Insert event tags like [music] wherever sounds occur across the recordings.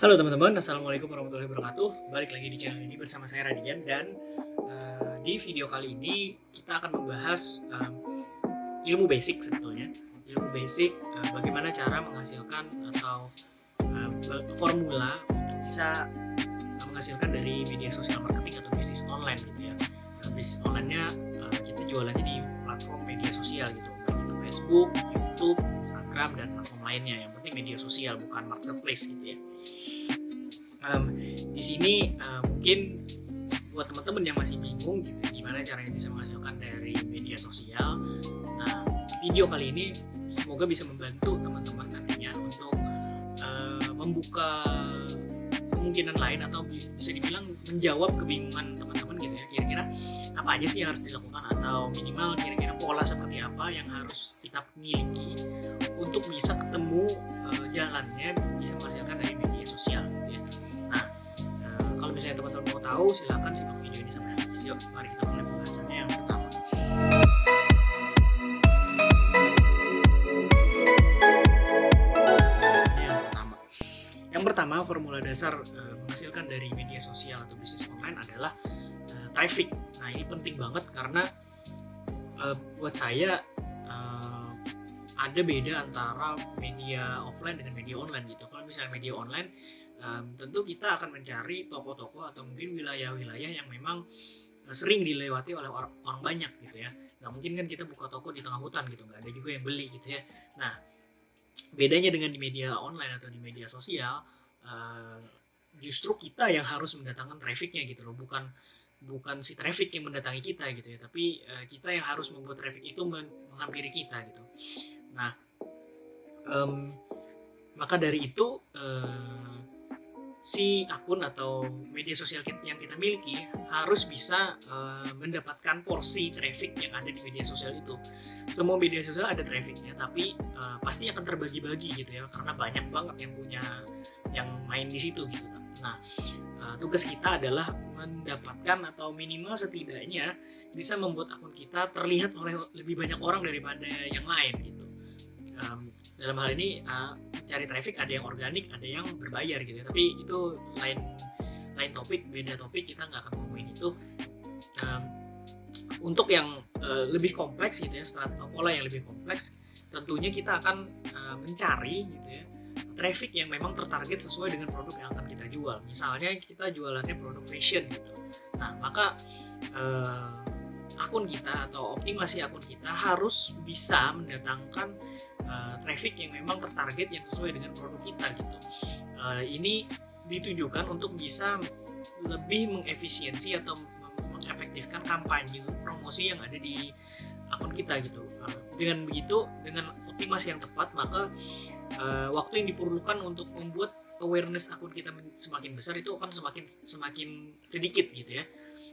Halo teman-teman, Assalamualaikum warahmatullahi wabarakatuh. Balik lagi di channel ini bersama saya Radian. Dan uh, di video kali ini kita akan membahas um, ilmu basic sebetulnya. Ilmu basic uh, bagaimana cara menghasilkan atau uh, formula untuk bisa uh, menghasilkan dari media sosial marketing atau bisnis online gitu ya. Nah, Bisnis online-nya uh, kita jualannya di platform media sosial gitu Facebook, YouTube, Instagram, dan platform lainnya. Yang penting media sosial bukan marketplace gitu ya. Um, di sini uh, mungkin buat teman-teman yang masih bingung gitu gimana caranya bisa menghasilkan dari media sosial nah video kali ini semoga bisa membantu teman-teman nantinya untuk uh, membuka kemungkinan lain atau bisa dibilang menjawab kebingungan teman-teman gitu ya. Kira-kira apa aja sih yang harus dilakukan? Atau minimal kira-kira pola seperti apa yang harus kita miliki untuk bisa ketemu uh, jalannya bisa menghasilkan dari media sosial kalau misalnya teman-teman mau tahu silahkan simak video ini sampai habis. Yuk mari kita mulai pembahasannya yang pertama. Yang pertama. Formula dasar uh, menghasilkan dari media sosial atau bisnis online adalah traffic nah ini penting banget karena uh, buat saya uh, ada beda antara media offline dengan media online gitu kalau misalnya media online um, tentu kita akan mencari toko-toko atau mungkin wilayah-wilayah yang memang sering dilewati oleh orang, orang banyak gitu ya. Nah mungkin kan kita buka toko di tengah hutan gitu, nggak ada juga yang beli gitu ya. Nah bedanya dengan di media online atau di media sosial, uh, justru kita yang harus mendatangkan trafficnya gitu loh, bukan bukan si traffic yang mendatangi kita gitu ya, tapi uh, kita yang harus membuat traffic itu menghampiri kita gitu. Nah um, maka dari itu uh, si akun atau media sosial yang kita miliki harus bisa uh, mendapatkan porsi traffic yang ada di media sosial itu. Semua media sosial ada trafficnya, tapi uh, pasti akan terbagi-bagi gitu ya, karena banyak banget yang punya yang main di situ gitu. Nah, uh, tugas kita adalah mendapatkan atau minimal setidaknya bisa membuat akun kita terlihat oleh lebih banyak orang daripada yang lain gitu. Um, dalam hal ini uh, cari traffic ada yang organik ada yang berbayar gitu ya tapi itu lain lain topik beda topik kita nggak akan ngomongin itu um, untuk yang uh, lebih kompleks gitu ya strategi pola yang lebih kompleks tentunya kita akan uh, mencari gitu ya traffic yang memang tertarget sesuai dengan produk yang akan kita jual misalnya kita jualannya produk fashion gitu nah maka uh, akun kita atau optimasi akun kita harus bisa mendatangkan uh, traffic yang memang tertarget yang sesuai dengan produk kita gitu. Uh, ini ditujukan untuk bisa lebih mengefisiensi atau mengefektifkan kampanye promosi yang ada di akun kita gitu. Uh, dengan begitu, dengan optimasi yang tepat, maka uh, waktu yang diperlukan untuk membuat awareness akun kita semakin besar itu akan semakin semakin sedikit gitu ya.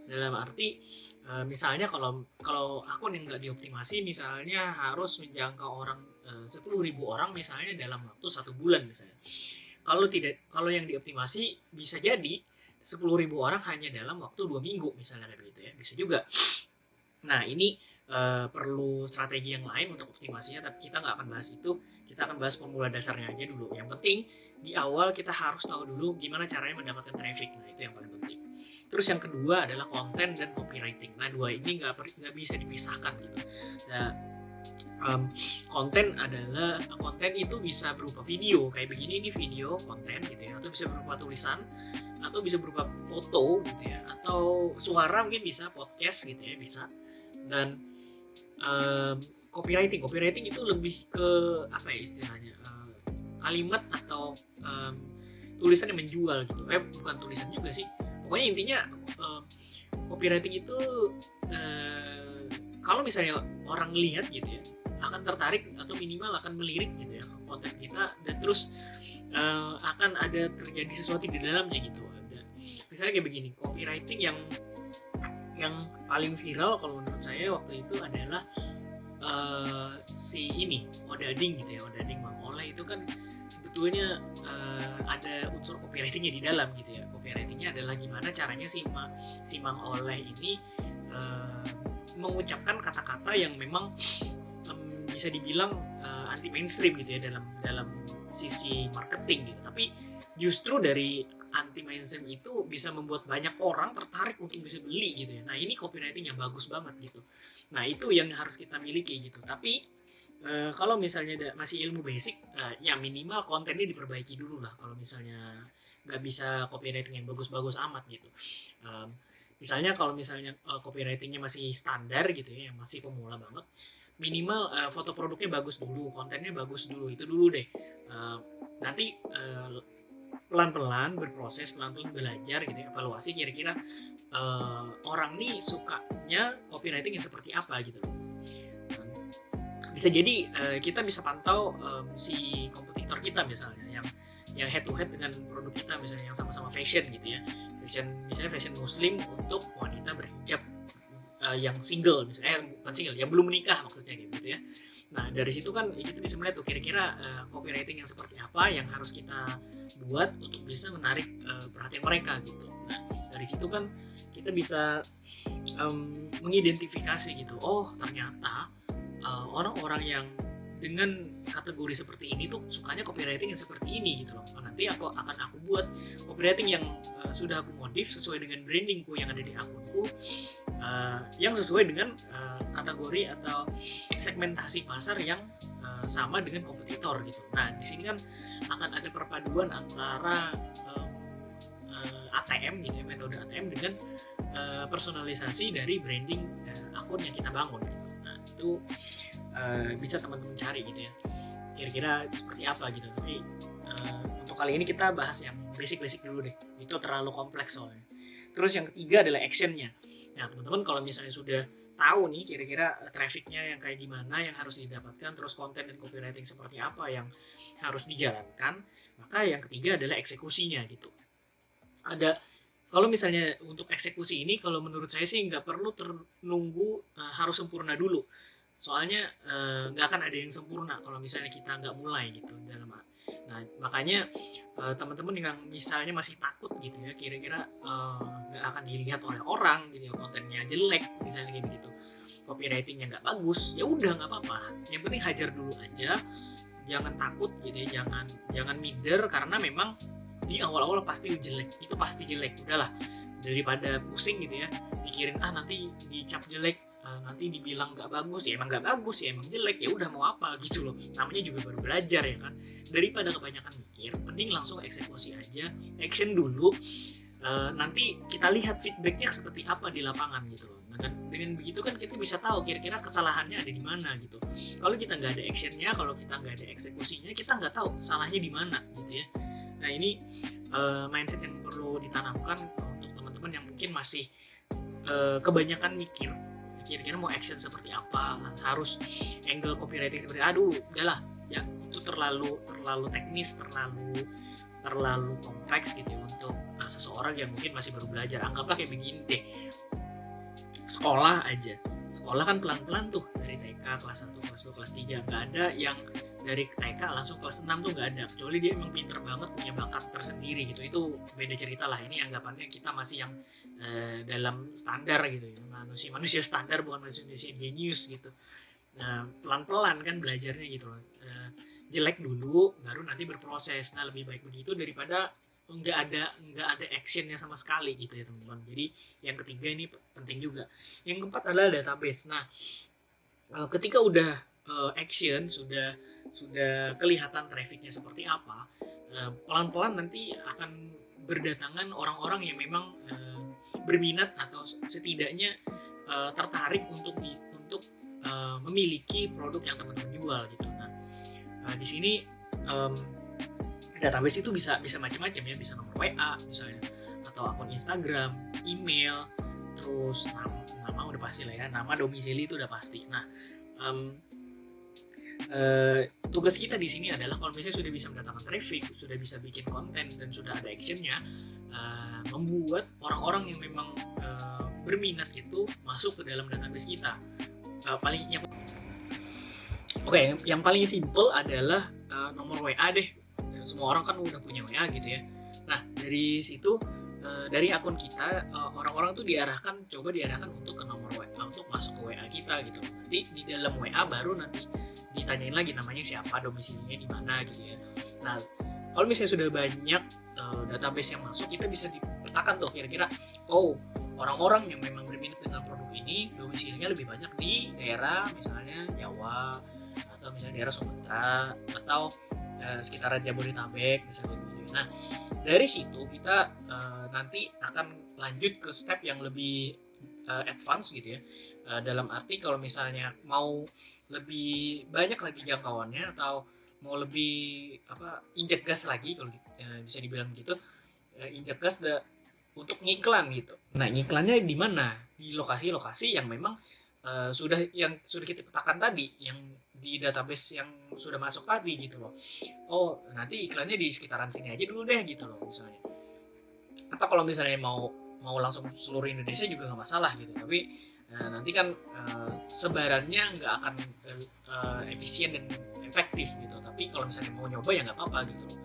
Dalam arti uh, misalnya kalau kalau akun yang nggak dioptimasi misalnya harus menjangkau orang Eh, sepuluh ribu orang misalnya dalam waktu satu bulan misalnya. Kalau tidak kalau yang dioptimasi bisa jadi sepuluh ribu orang hanya dalam waktu dua minggu misalnya begitu ya. Bisa juga. Nah ini uh, perlu strategi yang lain untuk optimasinya tapi kita nggak akan bahas itu. Kita akan bahas formula dasarnya aja dulu. Yang penting di awal kita harus tahu dulu gimana caranya mendapatkan traffic. Nah itu yang paling penting. Terus yang kedua adalah konten dan copywriting. Nah dua ini nggak nggak bisa dipisahkan gitu. Nah, um, konten adalah konten itu bisa berupa video. Kayak begini ini video konten gitu ya. Atau bisa berupa tulisan atau bisa berupa foto gitu ya. Atau suara mungkin bisa podcast gitu ya bisa. Dan um, copywriting. Copywriting itu lebih ke apa ya istilahnya uh, kalimat atau um, tulisan yang menjual gitu. Eh bukan tulisan juga sih. Pokoknya intinya uh, copywriting itu uh, kalau misalnya orang lihat gitu ya akan tertarik atau minimal akan melirik gitu ya konten kita dan terus uh, akan ada terjadi sesuatu di dalamnya gitu. Ada misalnya kayak begini copywriting yang yang paling viral kalau menurut saya waktu itu adalah uh, si ini Odading gitu ya Odading Mang Oleh itu kan sebetulnya uh, ada unsur copywritingnya di dalam gitu ya. Copywritingnya adalah gimana caranya si Ma, si Mang Oleh ini uh, mengucapkan kata-kata yang memang bisa dibilang uh, anti mainstream gitu ya dalam dalam sisi marketing gitu. Tapi justru dari anti mainstream itu bisa membuat banyak orang tertarik untuk bisa beli gitu ya. Nah ini copywriting yang bagus banget gitu. Nah itu yang harus kita miliki gitu. Tapi e, kalau misalnya masih ilmu basic e, ya minimal kontennya diperbaiki dulu lah kalau misalnya nggak bisa copywriting yang bagus-bagus amat gitu. E, misalnya kalau misalnya uh, copywritingnya masih standar gitu ya masih pemula banget minimal uh, foto produknya bagus dulu kontennya bagus dulu itu dulu deh. Uh, nanti uh, pelan-pelan berproses pelan-pelan belajar gitu ya, evaluasi kira-kira uh, orang nih sukanya copywriting yang seperti apa gitu. Bisa jadi uh, kita bisa pantau um, si kompetitor kita misalnya yang yang head to head dengan produk kita misalnya yang sama-sama fashion gitu ya. Fashion misalnya fashion muslim untuk wanita berhijab uh, yang single misalnya eh, bukan single yang belum menikah maksudnya gitu ya Nah dari situ kan kita bisa melihat tuh kira-kira uh, copywriting yang seperti apa yang harus kita buat untuk bisa menarik uh, perhatian mereka gitu. Nah dari situ kan kita bisa um, mengidentifikasi gitu. Oh ternyata uh, orang-orang yang dengan kategori seperti ini tuh sukanya copywriting yang seperti ini gitu loh. Nanti aku akan aku buat copywriting yang uh, sudah aku modif sesuai dengan brandingku yang ada di akunku, uh, yang sesuai dengan uh, kategori atau segmentasi pasar yang uh, sama dengan kompetitor gitu. Nah di sini kan akan ada perpaduan antara uh, uh, ATM gitu ya metode ATM dengan uh, personalisasi dari branding uh, akun yang kita bangun. Gitu. Nah itu uh, bisa teman-teman cari gitu ya kira-kira seperti apa gitu tapi uh, untuk kali ini kita bahas yang basic-basic dulu deh itu terlalu kompleks soalnya terus yang ketiga adalah actionnya nah teman-teman kalau misalnya sudah tahu nih kira-kira trafficnya yang kayak gimana yang harus didapatkan terus konten dan copywriting seperti apa yang harus dijalankan. Maka yang ketiga adalah eksekusinya gitu. Ada kalau misalnya untuk eksekusi ini kalau menurut saya sih nggak perlu ternunggu uh, harus sempurna dulu. Soalnya nggak uh, akan ada yang sempurna kalau misalnya kita nggak mulai gitu dalam nah makanya uh, teman-teman yang misalnya masih takut gitu ya kira-kira nggak uh, akan dilihat oleh orang gitu ya kontennya jelek misalnya kayak begitu copywritingnya nggak bagus ya udah nggak apa-apa. Yang penting hajar dulu aja jangan takut gitu ya jangan jangan minder karena memang di awal-awal pasti jelek itu pasti jelek udahlah. Daripada pusing gitu ya mikirin ah nanti dicap jelek uh, nanti dibilang nggak bagus ya emang nggak bagus ya emang jelek ya udah mau apa gitu loh. Namanya juga baru belajar ya kan daripada kebanyakan mikir mending langsung eksekusi aja action dulu. Uh, nanti kita lihat feedbacknya seperti apa di lapangan gitu loh. Nah kan dengan begitu kan kita bisa tahu kira-kira kesalahannya ada di mana gitu. Kalau kita nggak ada actionnya kalau kita nggak ada eksekusinya kita nggak tahu salahnya di mana gitu ya. Nah ini uh, mindset yang perlu ditanamkan untuk teman-teman yang mungkin masih uh, kebanyakan mikir. Kira-kira mau action seperti apa harus angle copywriting seperti aduh udahlah ya itu terlalu terlalu teknis terlalu terlalu kompleks gitu ya untuk uh, seseorang yang mungkin masih baru belajar. Anggaplah kayak begini deh. Sekolah aja. Sekolah kan pelan-pelan tuh. Dari TK kelas 1 kelas 2 kelas 3 nggak ada yang dari TK langsung kelas 6 tuh nggak ada. Kecuali dia emang pinter banget punya bakat tersendiri gitu. Itu beda cerita lah. Ini anggapannya kita masih yang uh, dalam standar gitu ya. Manusia manusia standar bukan manusia manusia genius gitu. Nah pelan pelan kan belajarnya gitu loh. Uh, jelek dulu baru nanti berproses. Nah lebih baik begitu daripada nggak ada nggak ada actionnya sama sekali gitu ya teman-teman. Jadi yang ketiga ini penting juga. Yang keempat adalah database. Nah eh, ketika udah action sudah sudah kelihatan trafficnya seperti apa eh, pelan-pelan nanti akan berdatangan orang-orang yang memang berminat atau setidaknya tertarik untuk untuk memiliki produk yang teman-teman jual gitu. Nah, di sini um, database itu bisa bisa macam-macam ya, bisa nomor WA misalnya atau akun Instagram, email, terus nama, nama udah pasti lah ya, nama domisili itu udah pasti. Nah, um, uh, tugas kita di sini adalah kalau misalnya sudah bisa mendatangkan traffic, sudah bisa bikin konten dan sudah ada actionnya, uh, membuat orang-orang yang memang uh, berminat itu masuk ke dalam database kita. Uh, paling yang Oke, okay, yang paling simple adalah uh, nomor WA deh. Semua orang kan udah punya WA gitu ya. Nah, dari situ dari akun kita orang-orang tuh diarahkan coba diarahkan untuk ke nomor WA untuk masuk ke WA kita gitu. Nanti di dalam WA baru nanti ditanyain lagi namanya siapa domisilinya di mana gitu ya Nah, kalau misalnya sudah banyak uh, database yang masuk, kita bisa dipetakan tuh kira-kira, oh orang-orang yang memang berminat dengan produk ini domisilinya lebih banyak di daerah misalnya Jawa atau misalnya daerah Sumatera atau uh, sekitaran Jabodetabek misalnya gitu. Nah dari situ kita uh, nanti akan lanjut ke step yang lebih uh, advance gitu ya. Uh, dalam arti kalau misalnya mau lebih banyak lagi jangkauannya atau mau lebih apa injek gas lagi kalau uh, bisa dibilang gitu uh, injek gas the, untuk ngiklan gitu. Nah ngiklannya di mana? Di lokasi-lokasi yang memang uh, sudah yang sudah kita petakan tadi, yang di database yang sudah masuk tadi gitu loh. Oh nanti iklannya di sekitaran sini aja dulu deh gitu loh misalnya. Atau kalau misalnya mau mau langsung seluruh Indonesia juga nggak masalah gitu. Tapi uh, nanti kan uh, sebarannya nggak akan uh, efisien dan efektif gitu. Tapi kalau misalnya mau nyoba ya nggak apa-apa gitu loh.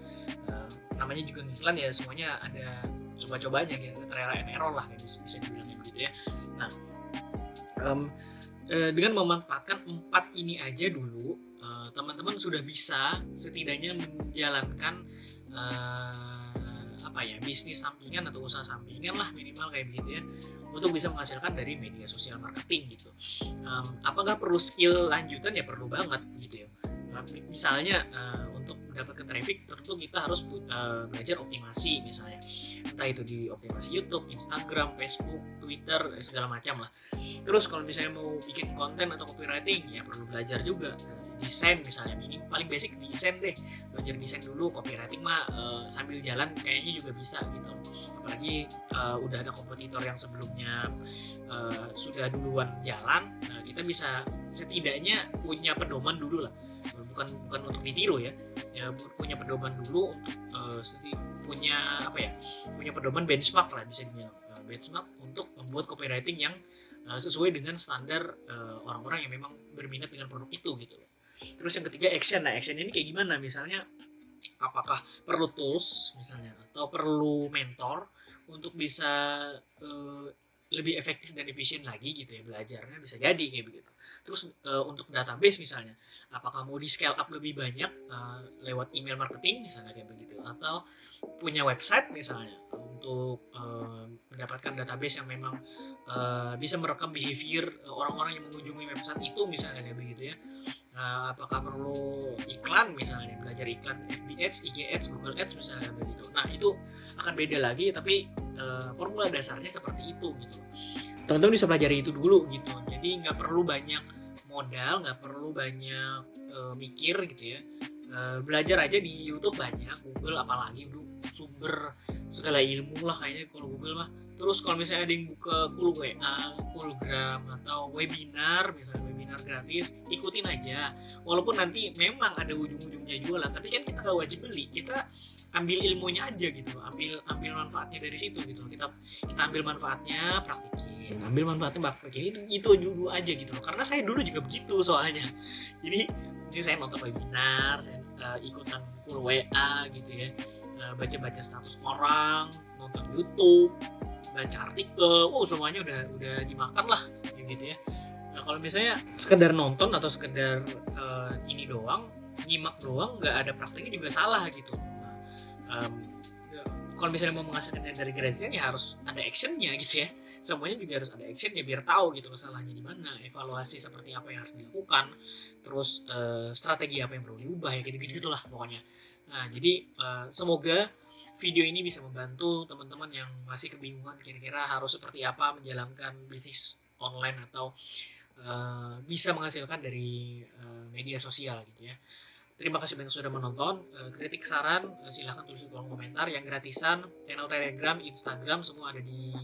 Uh, namanya juga iklan ya semuanya ada coba-cobanya gitu trial and error lah bisa, bisa dibilang begitu ya nah um, e, dengan memanfaatkan empat ini aja dulu teman-teman sudah bisa setidaknya menjalankan e, apa ya bisnis sampingan atau usaha sampingan lah minimal kayak begitu ya untuk bisa menghasilkan dari media sosial marketing gitu. Apakah perlu skill lanjutan? Ya perlu banget gitu ya. Misalnya untuk mendapatkan traffic tentu kita harus uh, belajar optimasi misalnya. Entah itu di optimasi YouTube, Instagram, Facebook, Twitter segala macam lah. Terus kalau misalnya mau bikin konten atau copywriting ya perlu belajar juga desain misalnya. Ini paling basic desain deh. Belajar desain dulu copywriting mah uh, sambil jalan kayaknya juga bisa gitu. Apalagi uh, udah ada kompetitor yang sebelumnya uh, sudah duluan jalan uh, kita bisa setidaknya punya pedoman dulu lah. Bukan bukan untuk ditiru ya ya punya pedoman dulu untuk uh, punya apa ya punya pedoman benchmark lah bisa dibilang. Uh, benchmark untuk membuat copywriting yang uh, sesuai dengan standar orang-orang uh, yang memang berminat dengan produk itu gitu. Terus yang ketiga action nah action ini kayak gimana? Misalnya apakah perlu tools misalnya atau perlu mentor untuk bisa uh, lebih efektif dan efisien lagi gitu ya belajarnya bisa jadi kayak begitu. Terus uh, untuk database misalnya apakah mau di scale up lebih banyak uh, lewat email marketing misalnya kayak begitu atau punya website misalnya untuk uh, mendapatkan database yang memang uh, bisa merekam behavior orang-orang yang mengunjungi website itu misalnya kayak begitu ya. Uh, apakah perlu iklan misalnya belajar iklan FB Ads, IG Ads, Google Ads misalnya begitu. Nah itu akan beda lagi tapi formula dasarnya seperti itu gitu. Teman-teman bisa pelajari itu dulu gitu. Jadi nggak perlu banyak modal nggak perlu banyak uh, mikir gitu ya. Uh, belajar aja di YouTube banyak Google apalagi dulu sumber segala ilmu lah kayaknya kalau Google mah. Terus kalau misalnya ada yang buka kul WA, kulgram atau webinar misalnya webinar gratis ikutin aja. Walaupun nanti memang ada ujung-ujungnya jualan tapi kan kita nggak wajib beli. Kita ambil ilmunya aja gitu ambil ambil manfaatnya dari situ gitu. Kita kita ambil manfaatnya praktikin. Ambil manfaatnya praktikin. Itu itu dulu aja gitu karena saya dulu juga begitu soalnya. Jadi ini saya nonton webinar saya uh, ikutan kul WA gitu ya. Uh, baca-baca status orang nonton YouTube baca artikel. Oh semuanya udah udah dimakan lah gitu ya nah, kalau misalnya sekedar nonton atau sekedar uh, ini doang nyimak doang nggak ada prakteknya juga salah gitu. Um, kalau misalnya mau menghasilkan dari gratisan ya harus ada actionnya gitu ya. Semuanya juga harus ada actionnya biar tahu gitu kesalahannya di mana. Evaluasi seperti apa yang harus dilakukan terus uh, strategi apa yang perlu diubah ya gitu gitu gitulah pokoknya. Nah jadi uh, semoga video ini bisa membantu teman-teman yang masih kebingungan kira-kira harus seperti apa menjalankan bisnis online atau uh, bisa menghasilkan dari uh, media sosial gitu ya Terima kasih banyak sudah menonton. Eh, kritik saran eh, silahkan tulis di kolom komentar. Yang gratisan, channel Telegram, Instagram semua ada di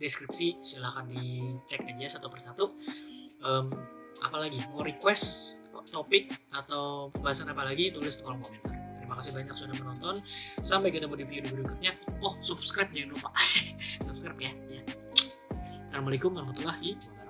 deskripsi. Silahkan dicek aja satu persatu. Um, apalagi mau request topik atau pembahasan apa lagi tulis di kolom komentar. Terima kasih banyak sudah menonton. Sampai ketemu di video berikutnya. Oh, subscribe jangan lupa. [laughs] subscribe ya. ya. Assalamualaikum warahmatullahi wabarakatuh.